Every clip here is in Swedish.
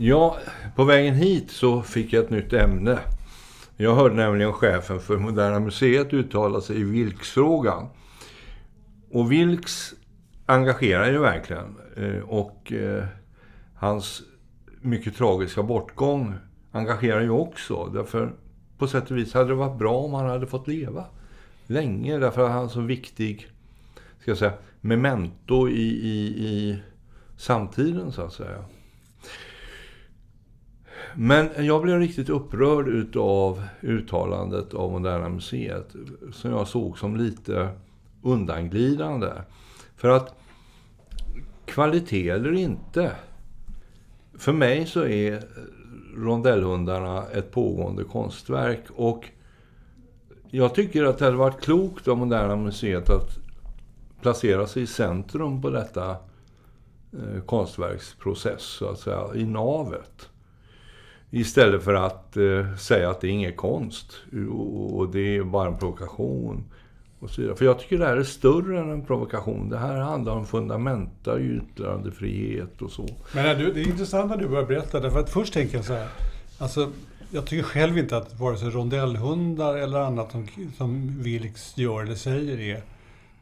Ja, på vägen hit så fick jag ett nytt ämne. Jag hörde nämligen chefen för Moderna Museet uttala sig i Vilksfrågan. Och Vilks engagerar ju verkligen. Eh, och eh, hans mycket tragiska bortgång engagerar ju också. Därför på sätt och vis hade det varit bra om han hade fått leva länge. Därför att han är så viktig, ska jag säga, memento i, i, i samtiden så att säga. Men jag blev riktigt upprörd utav uttalandet av Moderna Museet som jag såg som lite undanglidande. För att kvalitet eller inte. För mig så är rondellhundarna ett pågående konstverk och jag tycker att det hade varit klokt av Moderna Museet att placera sig i centrum på detta eh, konstverksprocess, så att säga, i navet. Istället för att eh, säga att det är ingen konst och, och det är bara en provokation. Och så vidare. För jag tycker det här är större än en provokation. Det här handlar om fundamenta, yttrandefrihet och så. Men är du, det är intressant när du börjar berätta, därför att först tänker jag så här. Alltså, jag tycker själv inte att vare sig rondellhundar eller annat som, som Vilks gör eller säger är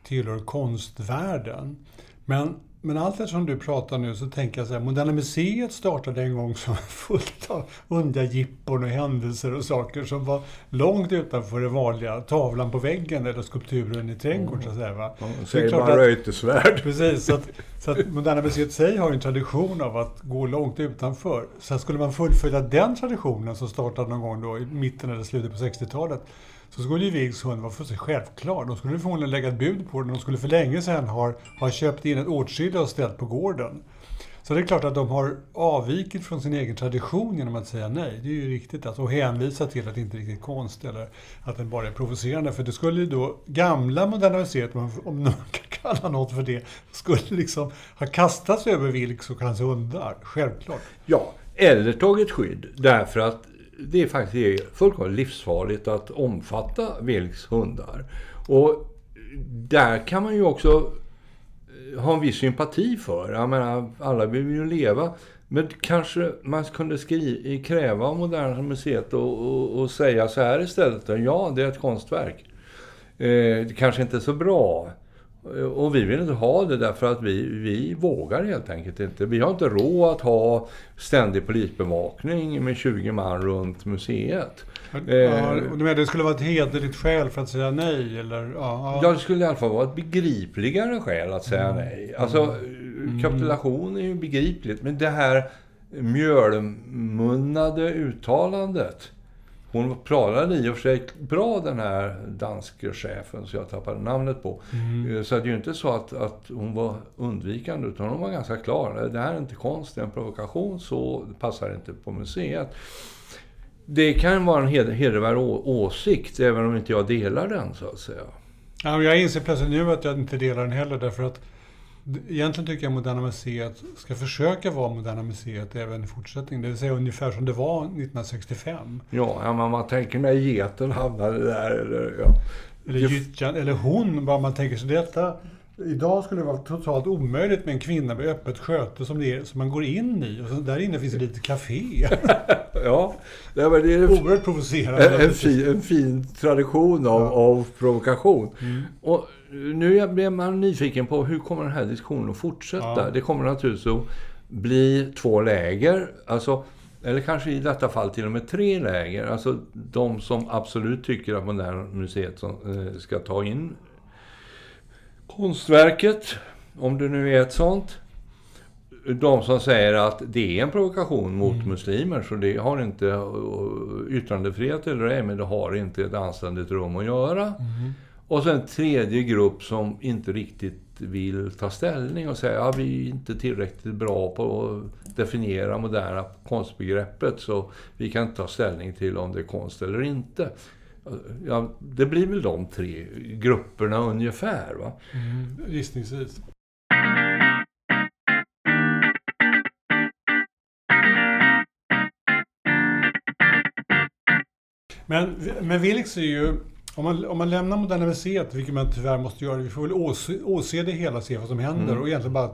tillhör konstvärlden. Men men allt eftersom du pratar nu så tänker jag så här, Moderna Museet startade en gång som fullt av underliga jippon och händelser och saker som var långt utanför det vanliga tavlan på väggen eller skulpturen i trädgården så att säga. Va? Ja, säger man Reuterswärd. Precis, så att, så att Moderna Museet sig har en tradition av att gå långt utanför. Så skulle man fullfölja den traditionen som startade någon gång då i mitten eller slutet på 60-talet så skulle ju Viggs hund vara fullständigt självklar. De skulle förmodligen lägga ett bud på den. De skulle för länge sedan ha, ha köpt in ett åtskilde och ställt på gården. Så det är klart att de har avvikit från sin egen tradition genom att säga nej. Det är ju riktigt. Alltså, och hänvisa till att det inte är riktigt konst eller att den bara är provocerande. För det skulle ju då gamla Moderna Museet, om man kan kalla något för det, skulle liksom ha kastats över Vilks och hans hundar. Självklart. Ja, eller tagit skydd. Därför att det är faktiskt fullkomligt livsfarligt att omfatta Wilks hundar. Och där kan man ju också eh, ha en viss sympati för. Jag menar, alla vill ju leva. Men kanske man kunde skri- kräva av Moderna Museet och, och, och, säga så här istället. Ja, det är ett konstverk. Eh, det kanske inte är så bra. Och vi vill inte ha det därför att vi, vi vågar helt enkelt inte. Vi har inte råd att ha ständig polisbevakning med 20 man runt museet. Ja, eh, du menar det skulle vara ett hederligt skäl för att säga nej? Eller, ja, ja. det skulle i alla fall vara ett begripligare skäl att säga mm. nej. Alltså, mm. kapitulation är ju begripligt, men det här mjölmunnade uttalandet hon klarade i och för sig bra den här danske chefen, så jag tappade namnet på. Mm. Så det är ju inte så att, att hon var undvikande, utan hon var ganska klar. Det här är inte konst, det är en provokation, så det passar inte på museet. Det kan vara en hedervärd åsikt, även om inte jag delar den, så att säga. Ja, jag inser plötsligt nu att jag inte delar den heller, därför att Egentligen tycker jag Moderna Museet ska försöka vara Moderna Museet även i fortsättningen. Det vill säga ungefär som det var 1965. Ja, ja men man tänker när geten hamnade där. Eller, ja. eller gyttjan, eller hon. Bara man tänker sig detta. Idag skulle det vara totalt omöjligt med en kvinna med öppet sköte som, det är, som man går in i. Och där inne finns det lite café. ja, det är oerhört provocerande. En, en, fin, en fin tradition av, ja. av provokation. Mm. Och nu blir man nyfiken på hur kommer den här diskussionen att fortsätta. Ja. Det kommer naturligtvis att bli två läger. Alltså, eller kanske i detta fall till och med tre läger. Alltså de som absolut tycker att Moderna Museet eh, ska ta in konstverket, om det nu är ett sånt. De som säger att det är en provokation mot mm. muslimer, så det har inte yttrandefrihet eller ej, men det har inte ett anständigt rum att göra. Mm. Och sen en tredje grupp som inte riktigt vill ta ställning och säga att ja, vi är inte tillräckligt bra på att definiera moderna konstbegreppet så vi kan inte ta ställning till om det är konst eller inte. Ja, det blir väl de tre grupperna ungefär. Va? Mm, gissningsvis. Men, men Vilks är ju om man, om man lämnar Moderna Museet, vilket man tyvärr måste göra, vi får väl åse, åse det hela, se vad som händer mm. och egentligen bara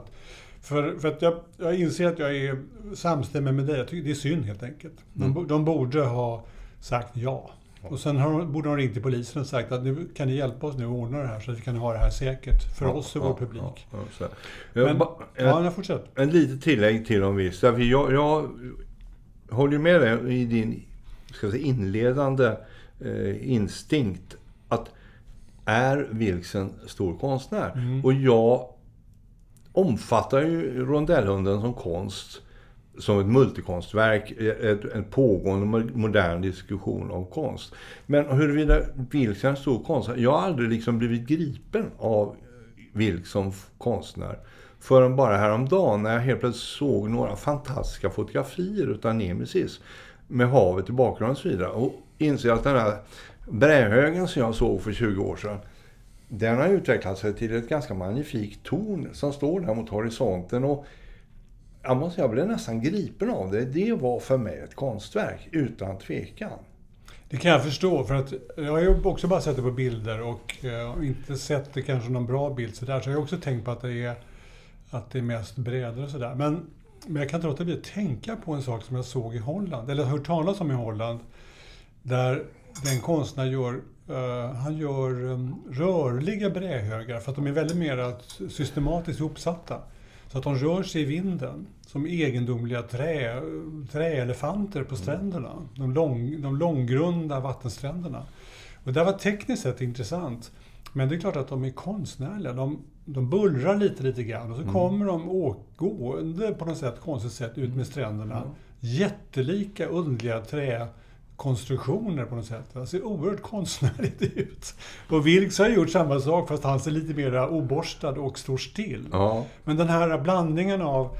För, för att jag, jag inser att jag är samstämmig med dig. Jag tycker det är synd helt enkelt. De, mm. de borde ha sagt ja. Och sen har, borde de ringt till polisen och sagt att nu kan ni hjälpa oss nu att ordna det här så att vi kan ha det här säkert för ja, oss och ja, vår publik. Ja, Men, ba, en, ja, fortsätt. En litet tillägg till om visst. Jag, jag håller med dig i din ska säga, inledande eh, instinkt att är Vilks en stor konstnär? Mm. Och jag omfattar ju rondellhunden som konst som ett multikonstverk, ett, en pågående modern diskussion om konst. Men huruvida Vilks är en stor konstnär, jag har aldrig liksom blivit gripen av Vilks som konstnär. Förrän bara häromdagen när jag helt plötsligt såg några fantastiska fotografier utav Nemesis med havet i bakgrunden och så vidare. Och inser att den här brädhögen som jag såg för 20 år sedan den har utvecklat sig till ett ganska magnifikt torn som står där mot horisonten. Och jag måste säga, jag blev nästan gripen av det. Det var för mig ett konstverk, utan tvekan. Det kan jag förstå, för att jag har ju också bara sett det på bilder och eh, inte sett det kanske någon bra bild sådär. Så jag har också tänkt på att det är, att det är mest brädor och sådär. Men, men jag kan inte låta bli att tänka på en sak som jag såg i Holland, eller hört talas om i Holland. Där den konstnär gör Uh, han gör um, rörliga brädhögar för att de är väldigt mer systematiskt uppsatta. Så att de rör sig i vinden som egendomliga trä, träelefanter på stränderna. De, lång, de långgrunda vattenstränderna. Och det var tekniskt sett intressant. Men det är klart att de är konstnärliga. De, de bullrar lite, lite grann och så mm. kommer de gående på något sätt, konstigt sätt ut med stränderna. Mm. Jättelika, underliga trä konstruktioner på något sätt. Det ser oerhört konstnärligt ut. Och Vilks har gjort samma sak fast han ser lite mer oborstad och står still. Ja. Men den här blandningen av,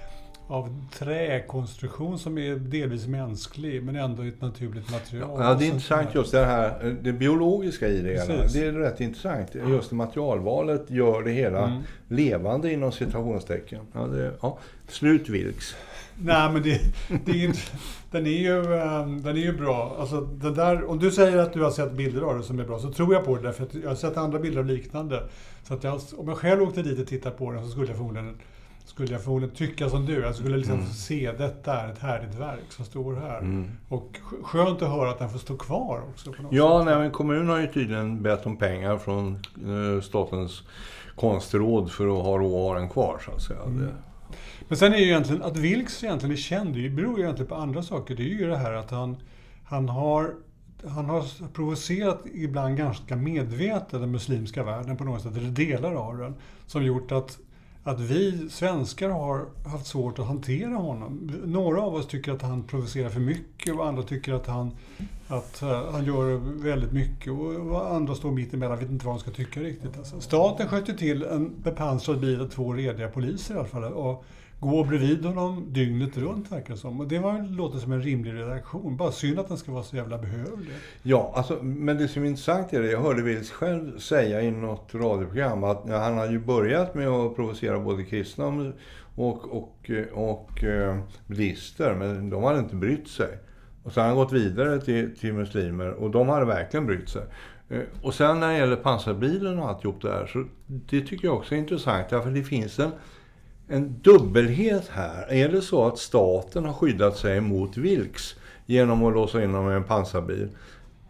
av träkonstruktion som är delvis mänsklig men ändå ett naturligt material. Ja, det är intressant just det här det biologiska i det hela. Det är rätt intressant. Just materialvalet gör det hela mm. levande inom citationstecken. Ja, det, ja. Slut Vilks. Nej, men det, det är, den, är ju, ehm, den är ju bra. Alltså, den där, om du säger att du har sett bilder av det som är bra, så tror jag på det. Därför att jag har sett andra bilder av liknande. Så att jag, om jag själv åkte dit och tittade på den så skulle jag förmodligen, skulle jag förmodligen tycka som du. Jag skulle liksom mm. se detta är ett härligt verk som står här. Mm. Och skönt att höra att den får stå kvar också. ja, nej, men kommunen har ju tydligen bett om pengar från eh, Statens konstråd för att ha den kvar. Så att säga. Mm. Men sen är ju egentligen, att Vilks egentligen är känd, det beror ju egentligen på andra saker. Det är ju det här att han, han har han har provocerat ibland ganska medvetet den muslimska världen på något sätt, eller delar av den, som gjort att, att vi svenskar har haft svårt att hantera honom. Några av oss tycker att han provocerar för mycket och andra tycker att han, att, eh, han gör väldigt mycket och andra står mitt emellan vet inte vad de ska tycka riktigt. Alltså, staten sköt till en bepansrad bil och två rediga poliser i alla fall. Och, gå bredvid honom dygnet runt verkar det som. Och det var, låter som en rimlig reaktion. Bara synd att den ska vara så jävla behövlig. Ja, alltså, men det som är intressant är det, jag hörde Wills själv säga i något radioprogram att ja, han hade ju börjat med att provocera både kristna och, och, och eh, bilister, men de hade inte brytt sig. Och sen har han gått vidare till, till muslimer och de hade verkligen brytt sig. Eh, och sen när det gäller pansarbilen och alltihop det här, så det tycker jag också är intressant. Därför det finns en en dubbelhet här. Är det så att staten har skyddat sig mot Vilks genom att låsa in dem i en pansarbil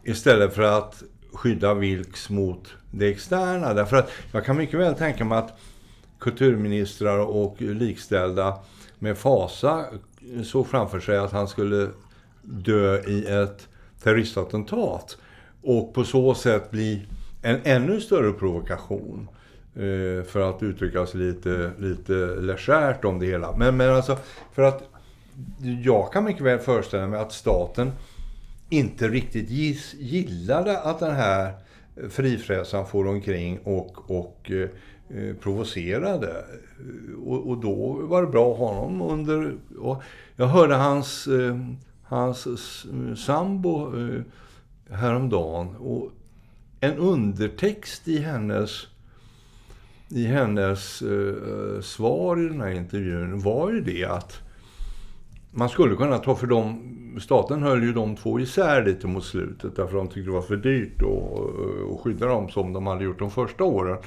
istället för att skydda Vilks mot det externa? Därför att jag kan mycket väl tänka mig att kulturministrar och likställda med fasa såg framför sig att han skulle dö i ett terroristattentat och på så sätt bli en ännu större provokation. Eh, för att uttrycka sig lite, lite legärt om det hela. Men, men alltså, för att jag kan mycket väl föreställa mig att staten inte riktigt giss, gillade att den här frifräsaren for omkring och, och eh, eh, provocerade. Och, och, då var det bra att ha honom under... jag hörde hans, eh, hans sambo eh, häromdagen. Och en undertext i hennes i hennes eh, svar i den här intervjun var ju det att man skulle kunna ta för dem, staten höll ju de två isär lite mot slutet därför de tyckte det var för dyrt eh, att skydda dem som de hade gjort de första åren.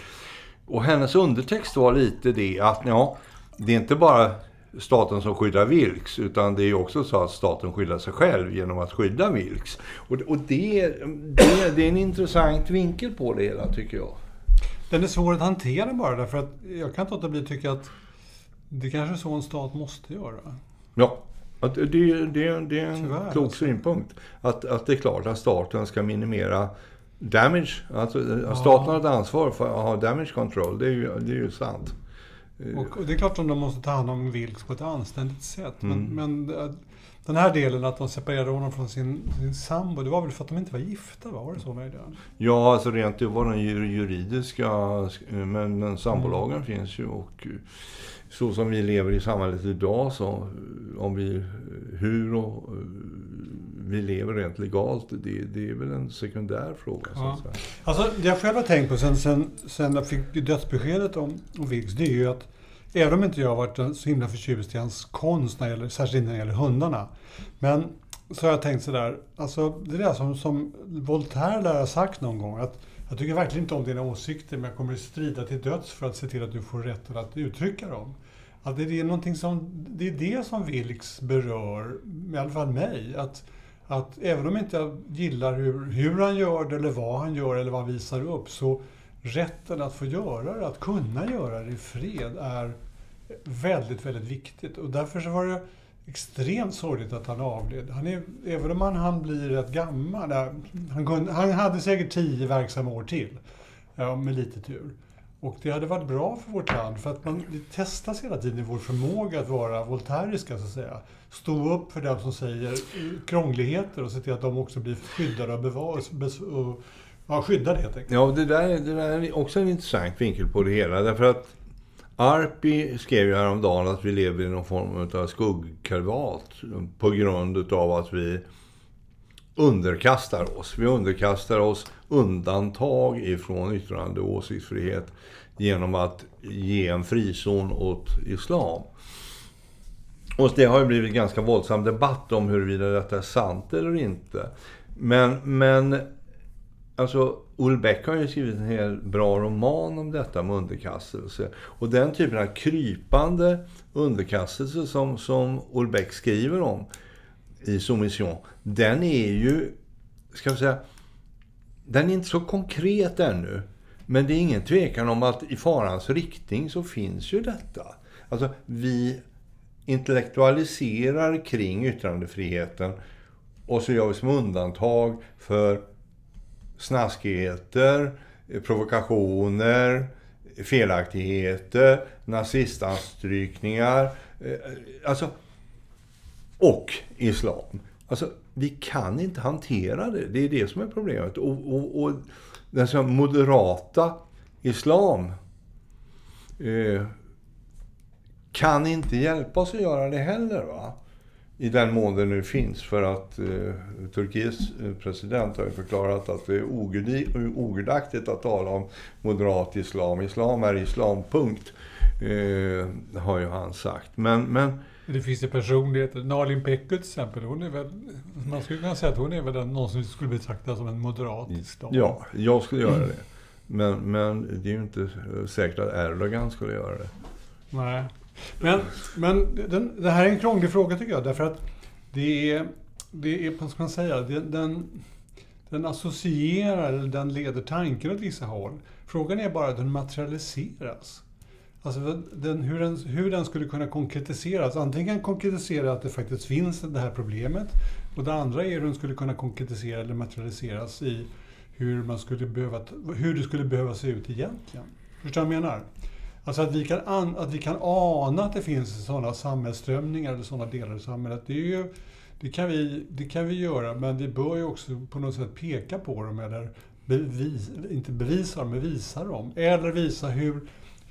Och hennes undertext var lite det att ja, det är inte bara staten som skyddar Vilks, utan det är också så att staten skyddar sig själv genom att skydda Vilks. Och, och det, det, det är en intressant vinkel på det hela, tycker jag. Den är svår att hantera bara, därför att jag kan inte låta bli att tycka att det kanske är så en stat måste göra. Ja, att det, det, det är en Tyvärr, klok alltså. synpunkt. Att, att det är klart att staten ska minimera damage. Alltså, att Staten har ett ansvar för att ha damage control, det är ju, det är ju sant. Och, och det är klart att de måste ta hand om Vilks på ett anständigt sätt. Men, Mm. men eh, den här delen att de separerade honom från sin, sin sambo, det var väl för att de inte var gifta? Va? Var det så möjligen? Ja, alltså rent det var den ju- juridiska, men, men sambolagen finns ju och så som vi lever i samhället idag så om vi, hur och eh, vi lever rent legalt, det, det är väl en sekundär fråga så Ja. att säga. Alltså, det jag själv har tänkt på sen, sen, sen jag fick dödsbeskedet om, om Vilks, det är ju att även om inte jag har varit så himla förtjust i hans konst, när det gäller, särskilt när det gäller hundarna, men så har jag tänkt sådär, alltså det är det som, som Voltaire lär ha sagt någon gång, att jag tycker verkligen inte om dina åsikter, men jag kommer att strida till döds för att se till att du får rätt att uttrycka dem. Att det är någonting som, det är det som Vilks berör, i alla fall mig. Att, att även om inte jag gillar hur, hur han gör det, eller vad han gör, eller vad han visar upp, så rätten att få göra det, att kunna göra det i fred, är väldigt, väldigt viktigt. Och därför så var det extremt sorgligt att han avled. Han är, även om han, han blir rätt gammal, han, kunde, han hade säkert tio verksamma år till, ja, med lite tur. Och det hade varit bra för vårt land, för att man det testas hela tiden i vår förmåga att vara voltairiska, så att säga. Stå upp för dem som säger krångligheter och se till att de också blir skyddade och bevaras, och, ja, skyddade helt enkelt. Ja, det där, det där är också en intressant vinkel på det hela. Därför att Arpi skrev ju häromdagen att vi lever i någon form av skuggkalvat på grund av att vi underkastar oss. Vi underkastar oss undantag ifrån yttrande och åsiktsfrihet genom att ge en frizon åt islam. Och det har ju blivit ganska våldsam debatt om huruvida detta är sant eller inte. Men, men Alltså, Ulbeck har ju skrivit en hel bra roman om detta med underkastelse. Och den typen av krypande underkastelse som, som Ulbeck skriver om i Soumission, den är ju, ska vi säga, den är inte så konkret ännu. Men det är ingen tvekan om att i farans riktning så finns ju detta. Alltså, vi intellektualiserar kring yttrandefriheten och så gör vi som undantag för snaskigheter, eh, provokationer, eh, felaktigheter, nazistanstrykningar, eh, alltså, och islam. Alltså, vi kan inte hantera det. Det är det som är problemet. Och, och, och den så moderata islam eh, kan inte hjälpa oss att göra det heller. va? I den mån det nu finns. För att eh, Turkiets eh, president har ju förklarat att det är ogudaktigt att tala om moderat islam. Islam är islam, punkt. Eh, har ju han sagt. Men, men Det finns ju personligheter. Nalin Pekgul till exempel, hon är väl, man skulle kunna säga att hon är väl den, någon som skulle betraktas som en moderat islam. ja, jag skulle göra det. Men, men det är ju inte eh, säkert att Erdogan skulle göra det. Nej. Men, men den, det här är en krånglig fråga tycker jag, därför att det är, det är vad ska man säga, det, den, den associerar, eller den leder tanken åt vissa håll. Frågan är bara hur den materialiseras. Alltså den, hur, den, hur den skulle kunna konkretiseras. Antingen konkretisera att det faktiskt finns det här problemet. Och det andra är hur den skulle kunna konkretisera eller materialiseras i hur, man skulle behöva, hur det skulle behöva se ut egentligen. Förstår du vad jag menar? Alltså att vi, kan an, att vi kan ana att det finns sådana samhällsströmningar eller sådana delar i samhället. Det, är ju, det, kan vi, det kan vi göra, men vi bör ju också på något sätt peka på dem eller bevis, inte bevisa dem, men visa dem. Eller visa hur,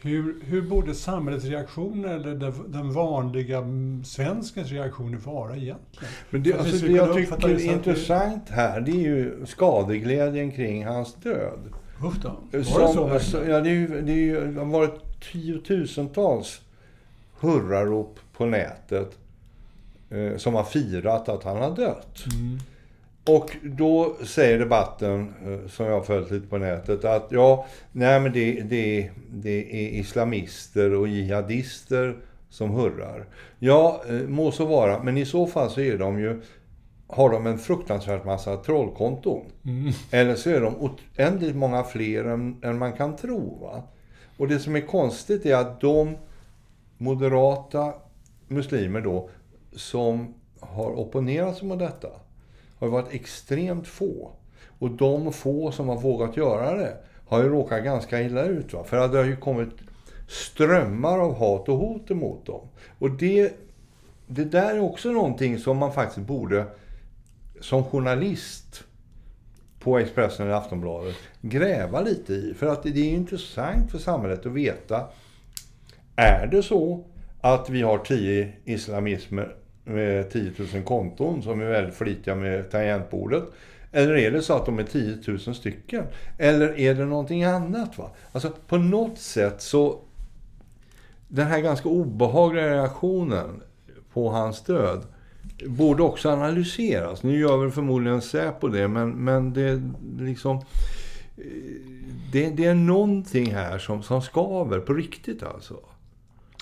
hur, hur borde samhällets reaktioner eller den, vanliga svenskens reaktioner vara egentligen? Men det, alltså, det jag tycker det är intressant här, det är ju skadeglädjen kring hans död. Då. Var det Som- så verkligen? så, ja, det, är ju, det, är ju, det har varit tiotusentals hurrarop på nätet eh, som har firat att han har dött. Mm. Och då säger debatten, eh, som jag har följt lite på nätet, att ja, nej men det, det, det är islamister och jihadister som hurrar. Ja, eh, må så vara, men i så fall så är de ju har de en fruktansvärt massa trollkonton. Mm. Eller så är de oändligt många fler än, än man kan tro. Va? Och det som är konstigt är att de moderata muslimer då som har opponerat sig mot detta har varit extremt få. Och de få som har vågat göra det har ju råkat ganska illa ut. Va? För det har ju kommit strömmar av hat och hot emot dem. Och det, det där är också någonting som man faktiskt borde, som journalist på Expressen eller Aftonbladet, gräva lite i. För att det är intressant för samhället att veta, är det så att vi har tio islamismer eh, med 10 000 konton som är väldigt flitiga med tangentbordet? Eller är det så att de är 10 000 stycken? Eller är det någonting annat? Va? Alltså på något sätt så... Den här ganska obehagliga reaktionen på hans död borde också analyseras. Nu gör väl förmodligen Säpo det, men, men det liksom... Det, det, är någonting här som, som skaver på riktigt alltså.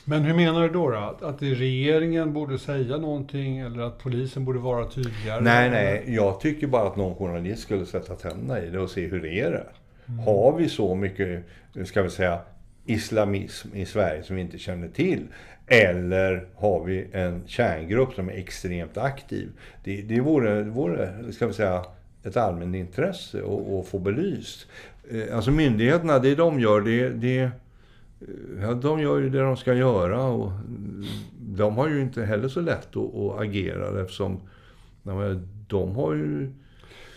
Men hur menar du då? då? Att, att regeringen borde säga någonting eller att polisen borde vara tydligare? Nej, nej. Jag tycker bara att någon journalist skulle sätta tänderna i det och se hur det är det. Mm. Har vi så mycket, ska vi säga, islamism i Sverige som vi inte känner till? Eller har vi en kärngrupp som är extremt aktiv? Det, det vore, vore, ska vi säga, ett allmänt intresse att få belyst. Eh, alltså myndigheterna, det de gör, det, det Ja, de gör ju det de ska göra och de har ju inte heller så lätt att, att agera eftersom de har ju...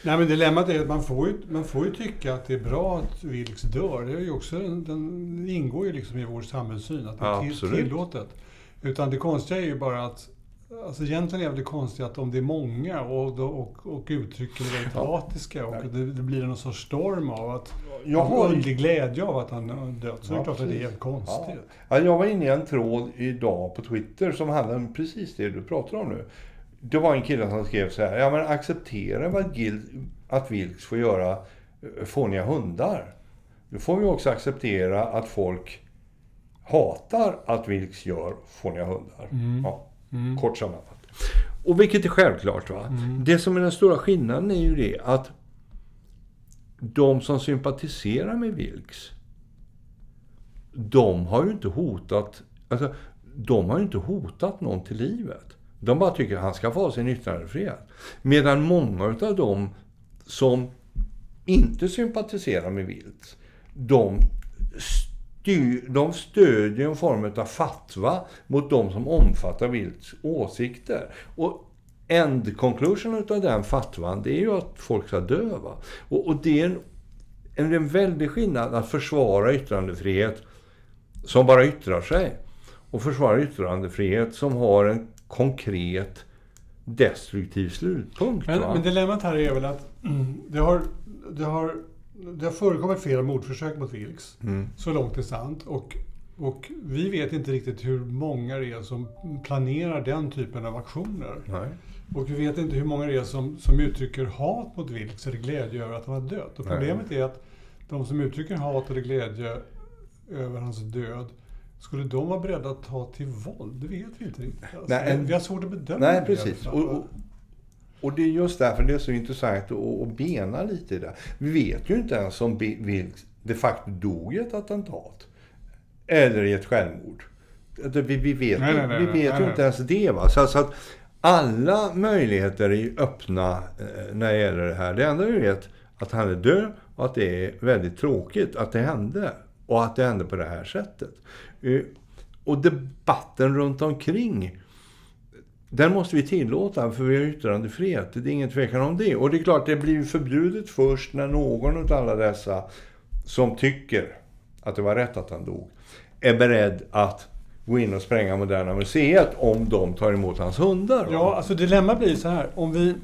Nej men dilemmat är att man får, ju, man får ju tycka att det är bra att Vilks dör. Det, är ju också, den ingår ju liksom i vår samhällssyn att det är till, tillåtet. Utan det konstiga är ju bara att Alltså egentligen är det konstigt att om det är många och, och, och uttrycken är väldigt ja. hatiska och det, det, blir någon sorts storm av att jag har underlig glädje av att han dött. Så ja, det är klart att det är konstigt. Ja. Jag var inne i en tråd idag på Twitter som handlade om precis det du pratar om nu. Det var en kille som skrev så här. Ja men acceptera att Vilks får göra eh, fåniga hundar. Då får vi också acceptera att folk hatar att Vilks gör fåniga hundar. Mm. Ja. Mm. Kort sammanfattat. Och vilket är självklart. va. Mm. Det som är den stora skillnaden är ju det att de som sympatiserar med Vilks, de har ju inte hotat, alltså, de har ju inte hotat någon till livet. De bara tycker att han ska få ha sin yttrandefrihet. Medan många av dem som inte sympatiserar med vilt, de styr, de stödjer en form av fatwa mot de som omfattar vilts åsikter. Och end conclusion av den fatwan, det är ju att folk ska dö. Och, och, det är en, en, en väldig skillnad att försvara yttrandefrihet som bara yttrar sig och försvara yttrandefrihet som har en konkret destruktiv slutpunkt. Men, men dilemmat här är väl att det har, det har det har förekommit flera mordförsök mot Vilks. Mm. Så långt det är sant. Och, och vi vet inte riktigt hur många det är som planerar den typen av aktioner. Nej. Och vi vet inte hur många det är som, som uttrycker hat mot Vilks eller glädje över att han har dött. Och problemet Nej. är att de som uttrycker hat eller glädje över hans död skulle de vara beredda att ta till våld? Det vet vi inte riktigt. Alltså, Nej, vi har svårt att bedöma Nej, precis. Och, och, och det är just därför det är så intressant att, att bena lite i det. Vi vet ju inte ens om Bill de facto dog i ett attentat. Eller i ett självmord. Vi, vi vet, nej, nej, nej, vi vet ju inte ens det. Va? Så, så, att alla möjligheter är öppna eh, när det gäller det här. Det enda vi vet att han är död och att det är väldigt tråkigt att det hände. Och att det hände på det här sättet. Eh, och debatten runt omkring den måste vi tillåta för vi har yttrandefrihet. Det är ingen tvekan om det. Och det är klart, det blir förbjudet först när någon av alla dessa som tycker att det var rätt att han dog är beredd att gå in och spränga Moderna Museet om de tar emot hans hundar. Ja, alltså dilemma blir så här. Om vi...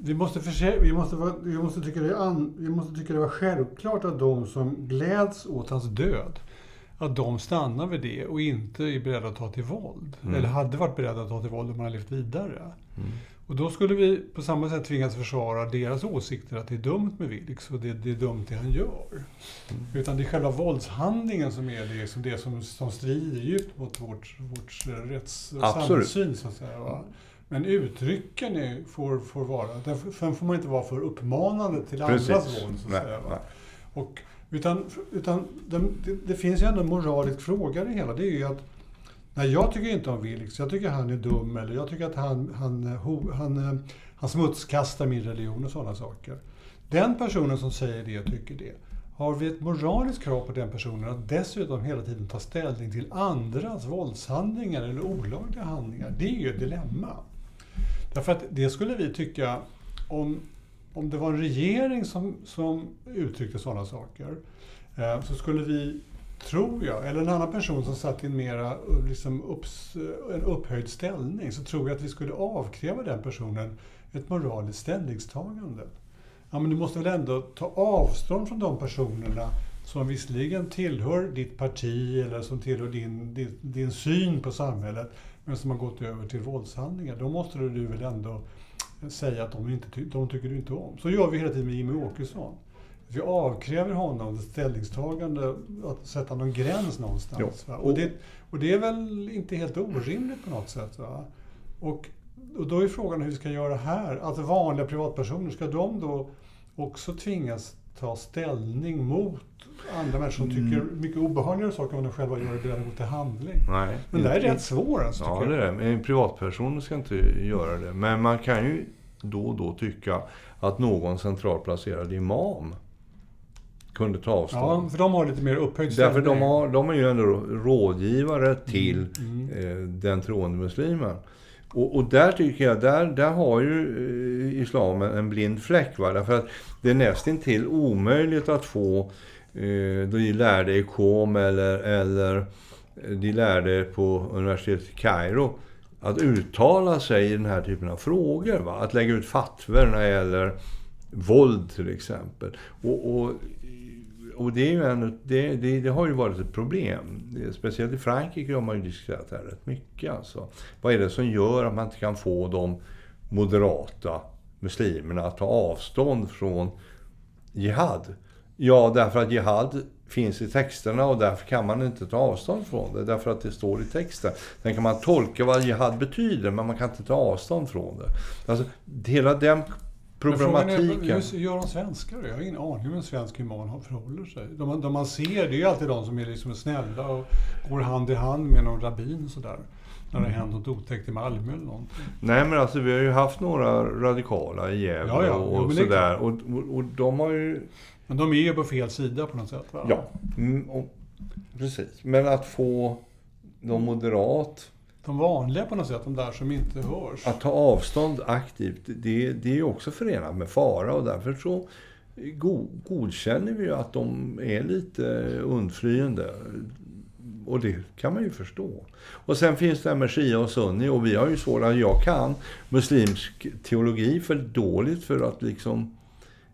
Vi måste, förse, vi, måste, vi, måste tycka det an, vi måste tycka det var självklart att de som gläds åt hans död att de stannar vid det och inte är beredda att ta till våld. Mm. Eller hade varit beredda att ta till våld om man hade levt vidare. Mm. Och då skulle vi på samma sätt tvingas försvara deras åsikter att det är dumt med Vilks och det, det är dumt det han gör. Mm. Utan det är själva våldshandlingen som är det, som, det som, som strider djupt mot vårt, vårt rätts och samhällssyn. Så att säga, va? Men uttrycken är, får, får vara, sen får man inte vara för uppmanande till Precis. andras våld. Så att säga, va? Och, utan utan det, det, finns ju ändå en moralisk fråga i det hela. Det är ju att Nej, jag tycker inte om Vilks. Jag tycker han är dum eller jag tycker att han, han, han, han, han smutskastar min religion och sådana saker. Den personen som säger det och tycker det. Har vi ett moraliskt krav på den personen att dessutom hela tiden ta ställning till andras våldshandlingar eller olagliga handlingar? Det är ju ett dilemma. Därför att det skulle vi tycka om, om det var en regering som, som uttryckte sådana saker eh, så skulle vi tror jag, eller en annan person som satt i en mera eh, liksom upps, eh, en upphöjd ställning, så tror jag att vi skulle avkräva den personen ett moraliskt ställningstagande. Ja, men du måste väl ändå ta avstånd från de personerna som visserligen tillhör ditt parti eller som tillhör din, din, din syn på samhället, men som har gått över till våldshandlingar. Då måste du väl ändå säga att de, inte, de tycker du inte om. Så gör vi hela tiden med Jimmie Åkesson. Vi avkräver honom ett ställningstagande, att sätta någon gräns någonstans. Och, det, och det är väl inte helt orimligt på något sätt. Va? Och, och då är frågan hur vi ska göra här. Alltså vanliga privatpersoner, ska de då också tvingas ta ställning mot andra människor som tycker mm. mycket obehagligare saker än de själva gör är beredda att gå till handling. Nej, Men det är rätt svårt. Alltså, ja, det är. En privatperson ska inte göra det. Men man kan ju då och då tycka att någon centralt placerad imam kunde ta avstånd. Ja, för de har lite mer upphöjd ställning. Därför de, har, de är ju ändå rådgivare till mm. Mm. Eh, den troende muslimen. Och, och, där tycker jag, där, där har ju eh, islam en blind fläck. Va? Därför att det är nästintill omöjligt att få eh, de lärde i Qom eller, eller eh, de lärde på universitetet i Kairo att uttala sig i den här typen av frågor. Va? Att lägga ut fatwer när det gäller våld till exempel. Och, och och det, är ju en, det, det, det, har ju varit ett problem. Speciellt i Frankrike har man ju diskuterat det här rätt mycket. Alltså. Vad är det som gör att man inte kan få de moderata muslimerna att ta avstånd från jihad? Ja, därför att jihad finns i texterna och därför kan man inte ta avstånd från det. Därför att det står i texten. Sen kan man tolka vad jihad betyder, men man kan inte ta avstånd från det. Alltså, hela den problematiken. Är, hur gör de svenskar Jag har ingen aning hur en svensk human förhåller sig. De, de man ser, det är ju alltid de som är liksom snälla och går hand i hand med någon rabbin sådär. När det hänt något otäckt i Malmö eller någonting. Nej men alltså vi har ju haft några radikala i Gävle ja, ja. och, och sådär. Och, och, och, de har ju... Men de är ju på fel sida på något sätt va? Ja, mm, och, precis. Men att få de moderat de vanliga på något sätt, de där som inte hörs. Att ta avstånd aktivt, det, det är också förenat med fara och därför så godkänner vi ju att de är lite undflyende. Och det kan man ju förstå. Och sen finns det här med Shia och Sunni och vi har ju svårt jag kan muslimsk teologi för dåligt för att liksom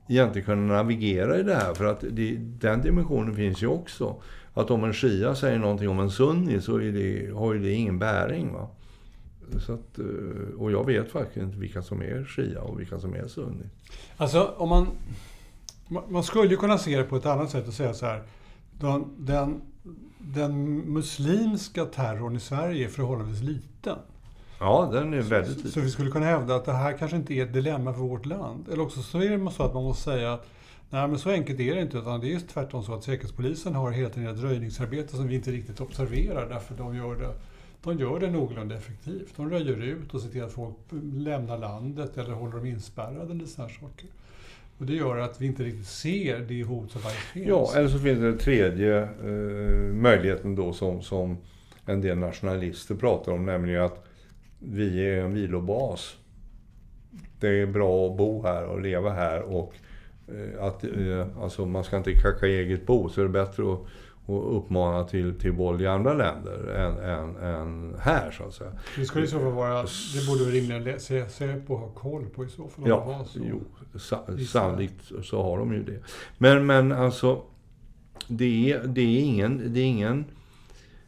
egentligen kunna navigera i det här. För att det, den dimensionen finns ju också att om en shia säger någonting om en sunni så det, har ju det ingen bäring. Va? Så att, eh, och jag vet faktiskt inte vilka som är shia och vilka som är sunni. Alltså om man... Man skulle ju kunna se det på ett annat sätt och säga så här. Den, den, den muslimska terrorn i Sverige är förhållandevis liten. Ja, den är väldigt liten. Så, så vi skulle kunna hävda att det här kanske inte är ett dilemma för vårt land. Eller också så är det så att man måste säga att Nej, men så enkelt är det inte. Utan det är tvärtom så att Säkerhetspolisen har hela tiden ett röjningsarbete som vi inte riktigt observerar därför de gör det de gör det någorlunda effektivt. De röjer ut och ser till att folk lämnar landet eller håller dem inspärrade eller sådana saker. Och det gör att vi inte riktigt ser det hot som faktiskt finns. Ja, eller så finns det den tredje eh, möjligheten då som, som en del nationalister pratar om, nämligen att vi är en vilobas. Det är bra att bo här och leva här och att eh, alltså man ska inte kacka eget bo, så är det bättre att, att uppmana till, till våld i andra länder än, än, än här så att säga. Det skulle i så fall vara, det borde rimligen Säpo ha koll på i så fall. Ja, jo, sannolikt så har de ju det. Men, men alltså, det är, det är ingen, det är ingen,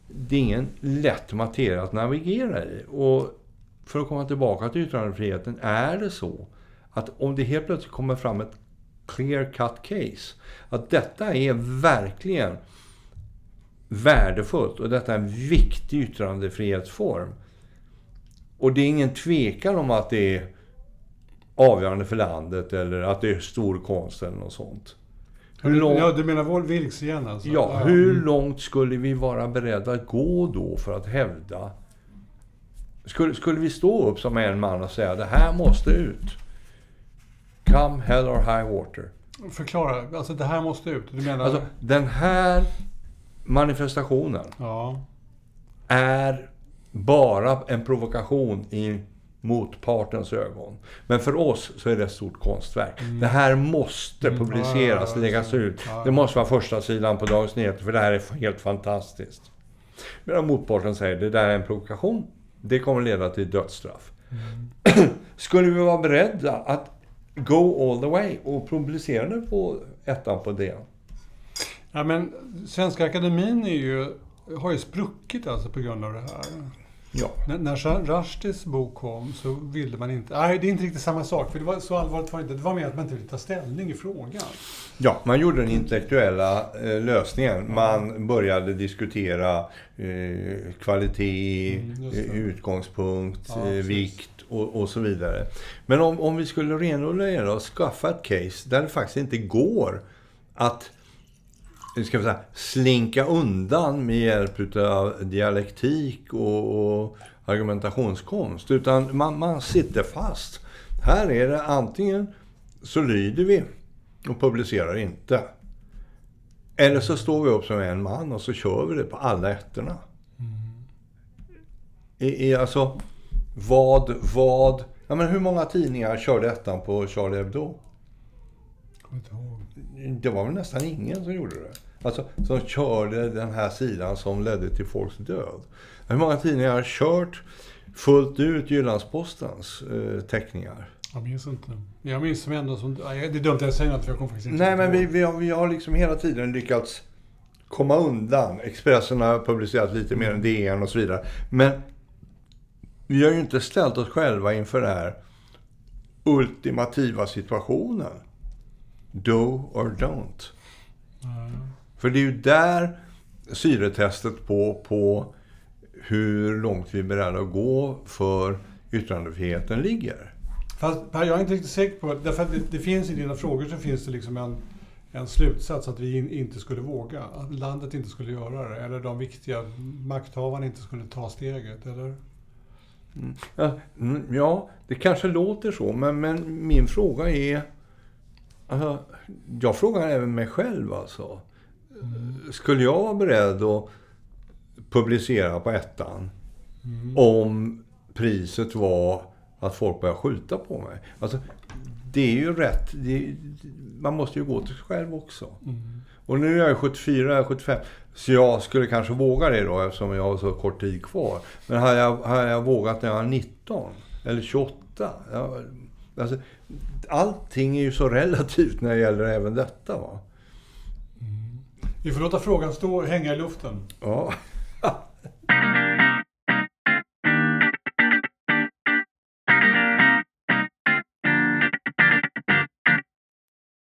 det är ingen lätt materia att navigera i. Och för att komma tillbaka till yttrandefriheten, är det så att om det helt plötsligt kommer fram ett clear cut case, att detta är verkligen värdefullt och detta är en viktig yttrandefrihetsform. Och det är ingen tvekan om att det är avgörande för landet eller att det är stor konst eller något sånt. Hur långt, ja, du menar Wall Wilks igen alltså? Ja, hur mm. långt skulle vi vara beredda att gå då för att hävda... Skulle, skulle vi stå upp som en man och säga det här måste ut? Come hell or high water. Förklara, alltså det här måste ut. Du menar... Alltså, den här manifestationen ja. är bara en provokation i motpartens ögon. Men för oss så är det ett stort konstverk. Mm. Det här måste mm. publiceras, mm. läggas ut. Det måste vara första sidan på Dagens Nyheter för det här är helt fantastiskt. Medan motparten säger det där är en provokation. Det kommer leda till dödsstraff. Mm. Skulle vi vara beredda att go all the way och publicerade på ettan på DN? Ja, men Svenska Akademin är ju, har ju spruckit alltså på grund av det här. Ja. När, när Rushdies bok kom så ville man inte... Nej, det är inte riktigt samma sak. För det var så allvarligt var det inte. Det var mer att man inte ville ta ställning i frågan. Ja, man gjorde den intellektuella eh, lösningen. Man började diskutera eh, kvalitet, mm, eh, utgångspunkt, ja, eh, vikt och, och, så vidare. Men om, om vi skulle renodla det och skaffa ett case där det faktiskt inte går att ska vi säga, slinka undan med hjälp av dialektik och, och argumentationskonst. Utan man, man sitter fast. Här är det antingen så lyder vi och publicerar inte. Eller så står vi upp som en man och så kör vi det på alla ettorna. Mm. I, i, alltså, vad, vad... Ja, men hur många tidningar körde ettan på Charlie Hebdo? Det var väl nästan ingen som gjorde det. Alltså, som körde den här sidan som ledde till folks död. Hur många tidningar har kört fullt ut Jyllandspostens eh, teckningar? Jag minns inte. Jag minns som ändå som... Det är dumt att jag säger något för jag kommer faktiskt inte Nej, men vi, vi, har, vi har liksom hela tiden lyckats komma undan. Expressen har publicerat lite mer än DN och så vidare. Men vi har ju inte ställt oss själva inför den här ultimativa situationen. Do or don't. Mm. För det är ju där syretestet på, på hur långt vi är beredda att gå för yttrandefriheten ligger. Fast Per, jag är inte riktigt säker på, därför att det, det finns i dina frågor så finns det liksom en, en slutsats att vi in, inte skulle våga, att landet inte skulle göra det, eller de viktiga makthavarna inte skulle ta steget, eller? Mm. Ja, mm, ja, det kanske låter så, men, men min fråga är... Alltså, jag frågar även mig själv alltså. Mm. Skulle jag vara beredd att publicera på ettan mm. om priset var att folk börjar skjuta på mig? Alltså, det är ju rätt. Det, man måste ju gå till sig själv också. Mm. Och nu är jag 74, jag är 75. Så jag skulle kanske våga det då eftersom jag har så kort tid kvar. Men har jag, har jag vågat när jag var 19? Eller 28? Jag, alltså, allting är ju så relativt när det gäller även detta. Va? Mm. Vi får låta frågan stå och hänga i luften. Ja.